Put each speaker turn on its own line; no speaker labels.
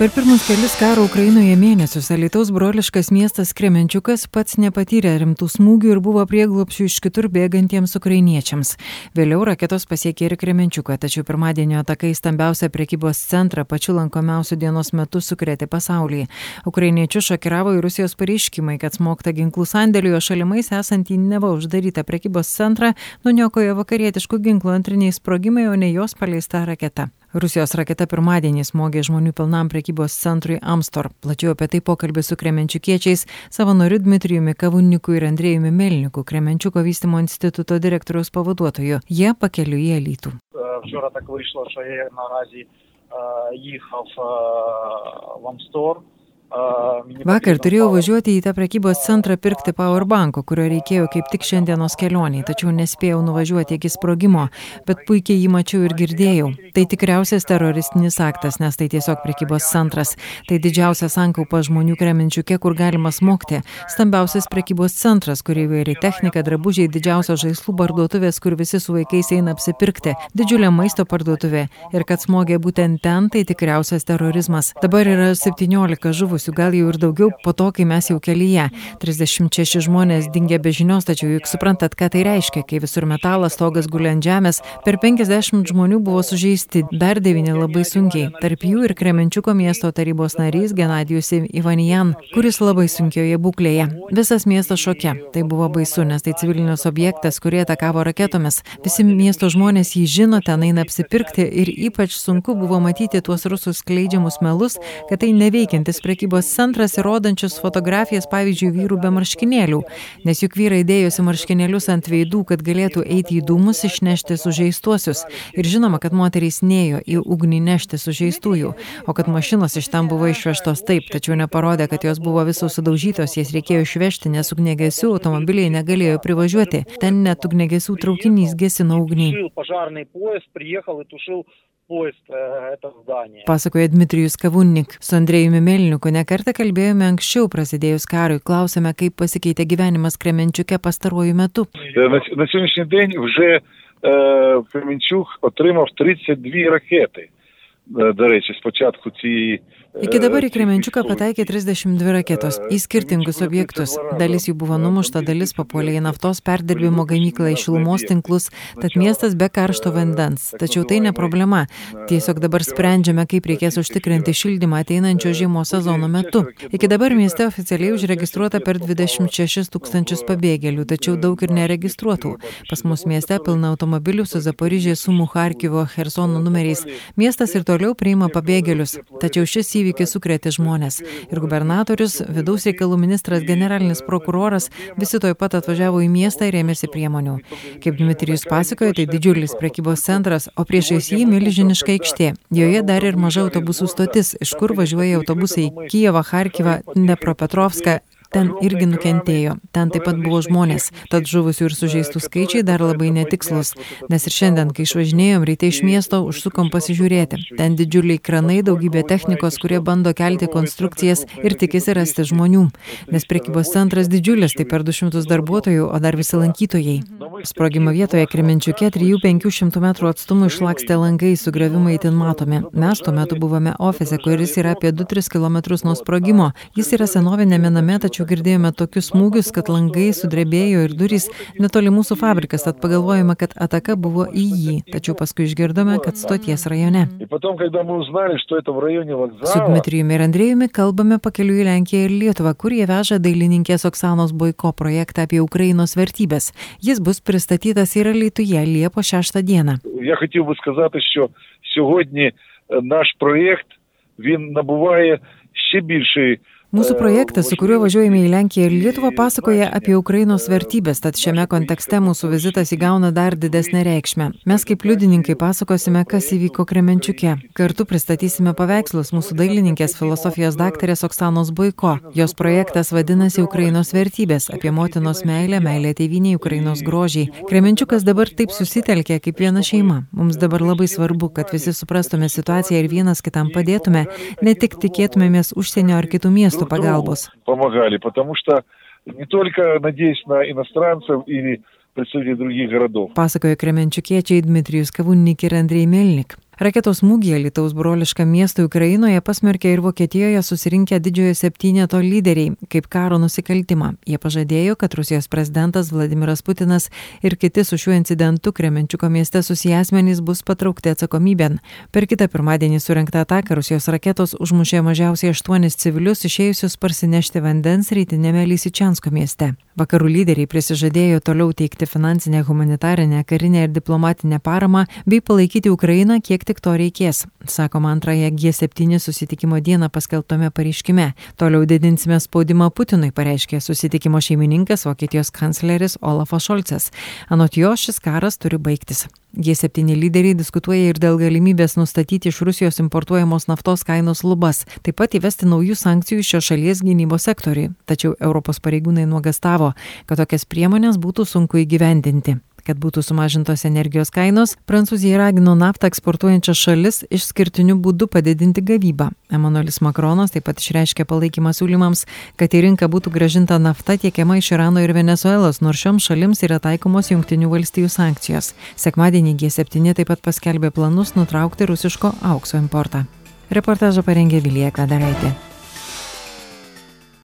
Per pirmus kelius karo Ukrainoje mėnesius Alitaus broliškas miestas Kremenčiukas pats nepatyrė rimtų smūgių ir buvo prieglopšių iš kitur bėgantiems ukrainiečiams. Vėliau raketos pasiekė ir Kremenčiuką, tačiau pirmadienio atakai stambiausią prekybos centrą pačiu lankomiausiu dienos metu sukrėtė pasaulį. Ukrainiečių šokiravo ir Rusijos pareiškimai, kad smogta ginklų sandėlijo šalimais esantį neva uždarytą prekybos centrą nuniokojo vakarietiškų ginklų antriniai sprogimai, o ne jos paleista raketa Rusijos raketa pirmadienį smogė žmonių pilnam prekybos centrui Amstor. Plačiau apie tai pokalbį su kremenčiukiečiais, savanoriu Dmitrijumi Kavunniku ir Andrėjumi Melniku, Kremenčiuko vystimo instituto direktoriaus pavaduotoju. Jie pakeliu į Elytų.
Вчора так вийшло, що я наразі їхав в Амстор.
Vakar turėjau važiuoti į tą prekybos centrą pirkti powerbanko, kurio reikėjo kaip tik šiandienos kelioniai, tačiau nespėjau nuvažiuoti iki sprogimo, bet puikiai jį mačiau ir girdėjau. Tai tikriausias teroristinis aktas, nes tai tiesiog prekybos centras. Tai didžiausias sankaupa žmonių kremenčiukė, kur galima smogti. Stambiausias prekybos centras, kur įvairi technika, drabužiai, didžiausios žaislų parduotuvės, kur visi su vaikais eina apsipirkti, didžiulė maisto parduotuvė. Ir kad smogė būtent ten, tai tikriausias terorizmas. Dabar yra 17 žuvusių žuvusių, gal jau ir daugiau po to, kai mes jau kelyje. 36 žmonės dingė be žinios, tačiau juk suprantat, ką tai reiškia, kai visur metalas, stogas guli ant žemės, per 50 žmonių buvo sužeisti, dar 9 labai sunkiai, tarp jų ir Kremenčiuko miesto tarybos narys Genadijus Ivanijan, kuris labai sunkioje būklėje. Visas miestas šoke, tai buvo baisu, nes tai civilinis objektas, kurį atakavo raketomis. Visi miesto žmonės jį žino, ten eina apsipirkti ir ypač sunku buvo matyti tuos rusų skleidžiamus melus, kad tai neveikiantis prekybos prekybos centras įrodančius fotografijas, pavyzdžiui, vyrų be marškinėlių, nes juk vyrai dėjosi marškinėlius ant veidų, kad galėtų eiti į dūmus išnešti sužeistuosius. Ir žinoma, kad moterys nėjo į ugnį nešti sužeistųjų, o kad mašinos iš ten buvo išvežtos taip, tačiau neparodė, kad jos buvo visos sudaužytos, jas reikėjo išvežti, nes ugnegesių automobiliai negalėjo privažiuoti. Ten net ugnegesių traukinys gesino ugnį
поезд это здание.
Pasakoja Dmitrijus Kavunnik. Su Andrėjumi Melniku nekartą kalbėjome anksčiau prasidėjus karui. Klausėme, kaip pasikeitė gyvenimas Kremenčiuke pastaruoju metu.
На, на сьогоднішній день вже е, Кременчук отримав 32 ракети. До речі, спочатку цієї
Iki dabar į Kremenčiuką pataikė 32 raketos į skirtingus objektus. Dalis jų buvo numušta, dalis papuolė į naftos perdirbimo gamyklą, į šilumos tinklus, tad miestas be karšto vandens. Tačiau tai ne problema. Tiesiog dabar sprendžiame, kaip reikės užtikrinti šildymą ateinančio žiemos sezono metu. Iki dabar mieste oficialiai užregistruota per 26 tūkstančius pabėgėlių, tačiau daug ir neregistruotų. Pas mus mieste pilna automobilių su Zaporižė, Sumu, Harkivo, Hersono numeriais. Miestas ir toliau priima pabėgėlius. Tačiau šis įvykis sukrėtė žmonės. Ir gubernatorius, vidaus reikalų ministras, generalinis prokuroras visi toj pat atvažiavo į miestą ir ėmėsi priemonių. Kaip Dmitrijus pasakojo, tai didžiulis prekybos centras, o priešais jį milžiniška aikštė. Joje dar ir maža autobusų stotis, iš kur važiuoja autobusai į Kijevą, Harkivą, Dnepropetrovską ten irgi nukentėjo. Ten taip pat buvo žmonės, tad žuvusių ir sužeistų skaičiai dar labai netikslus. Nes ir šiandien, kai išvažinėjom ryte iš miesto, užsukom pasižiūrėti. Ten didžiuliai kranai, daugybė technikos, kurie bando kelti konstrukcijas ir tikisi rasti žmonių. Nes prekybos centras didžiulis, tai per 200 darbuotojų, o dar visi lankytojai. Sprogimo vietoje Kremenčiuke 3-500 metrų atstumu išlakstė langai, sugriavimai itin matomi. Mes tuo metu buvome ofise, kuris yra apie 2-3 km nuo sprogimo. Jis yra senovinėme name, tačiau tačiau girdėjome tokius smūgius, kad langai sudrebėjo ir durys netoli mūsų fabrikas, tad pagalvojame, kad ataka buvo į jį, tačiau paskui išgirdome, kad stoties rajone. Su Dmitrijumi ir Andrėjumi kalbame pakeliu į Lenkiją ir Lietuvą, kur jie veža dailininkės Oksanos Boiko projektą apie Ukrainos vertybės. Jis bus pristatytas ir Lietuvoje Liepo 6 dieną.
Я хотів би сказати, що сьогодні наш проєкт він набуває ще більшої
Mūsų projektas, su kuriuo važiuojame į Lenkiją ir Lietuvą, pasakoja apie Ukrainos vertybės, tad šiame kontekste mūsų vizitas įgauna dar didesnę reikšmę. Mes kaip liudininkai pasakosime, kas įvyko Kremenčiuke. Kartu pristatysime paveikslus mūsų dailininkės filosofijos daktarės Oksanos Boiko. Jos projektas vadinasi Ukrainos vertybės - apie motinos meilę, meilę tėviniai, Ukrainos grožiai. Kremenčiukas dabar taip susitelkė kaip viena šeima. Mums dabar labai svarbu, kad visi suprastume situaciją ir vienas kitam padėtume, ne tik tikėtumėmės užsienio ar kitų miestų miestų pagalbos.
Помогали, потому что не только надеясь на иностранцев или представителей других городов.
Pasakojo kremenčiukiečiai Dmitrijus Kavunnik ir Andrei Melnik. Raketos smūgį Lietuvos brolišką miestą Ukrainoje pasmerkė ir Vokietijoje susirinkę didžiojo septyneto lyderiai kaip karo nusikaltimą. Jie pažadėjo, kad Rusijos prezidentas Vladimiras Putinas ir kiti su šiuo incidentu Kremenčiuko mieste susiję asmenys bus patraukti atsakomybėn. Per kitą pirmadienį surinktą ataką Rusijos raketos užmušė mažiausiai aštuonis civilius išėjusius parsinešti vandens rytinėme Lysičiansko mieste. Vakarų lyderiai prisižadėjo toliau teikti finansinę, humanitarinę, karinę ir diplomatinę paramą bei palaikyti Ukrainą, kiek tik to reikės, sakoma antrąją G7 susitikimo dieną paskelbtame pareiškime. Toliau didinsime spaudimą Putinui, pareiškė susitikimo šeimininkas Vokietijos kancleris Olafas Šolcas. Anot jo šis karas turi baigtis. G7 lyderiai diskutuoja ir dėl galimybės nustatyti iš Rusijos importuojamos naftos kainos lubas, taip pat įvesti naujų sankcijų šios šalies gynybos sektoriui. Tačiau Europos pareigūnai nuogastavo, kad tokias priemonės būtų sunku įgyvendinti. Kad būtų sumažintos energijos kainos, Prancūzija ragino naftą eksportuojančias šalis išskirtiniu būdu padidinti gavybą. Emanuelis Makronas taip pat išreiškė palaikymą siūlymams, kad į rinką būtų gražinta nafta tiekiama iš Irano ir Venezuelos, nors šioms šalims yra taikomos Junktinių valstijų sankcijos. Sekmadienį G7 taip pat paskelbė planus nutraukti rusiško aukso importą. Reportažą parengė Vilija Kadaraitė.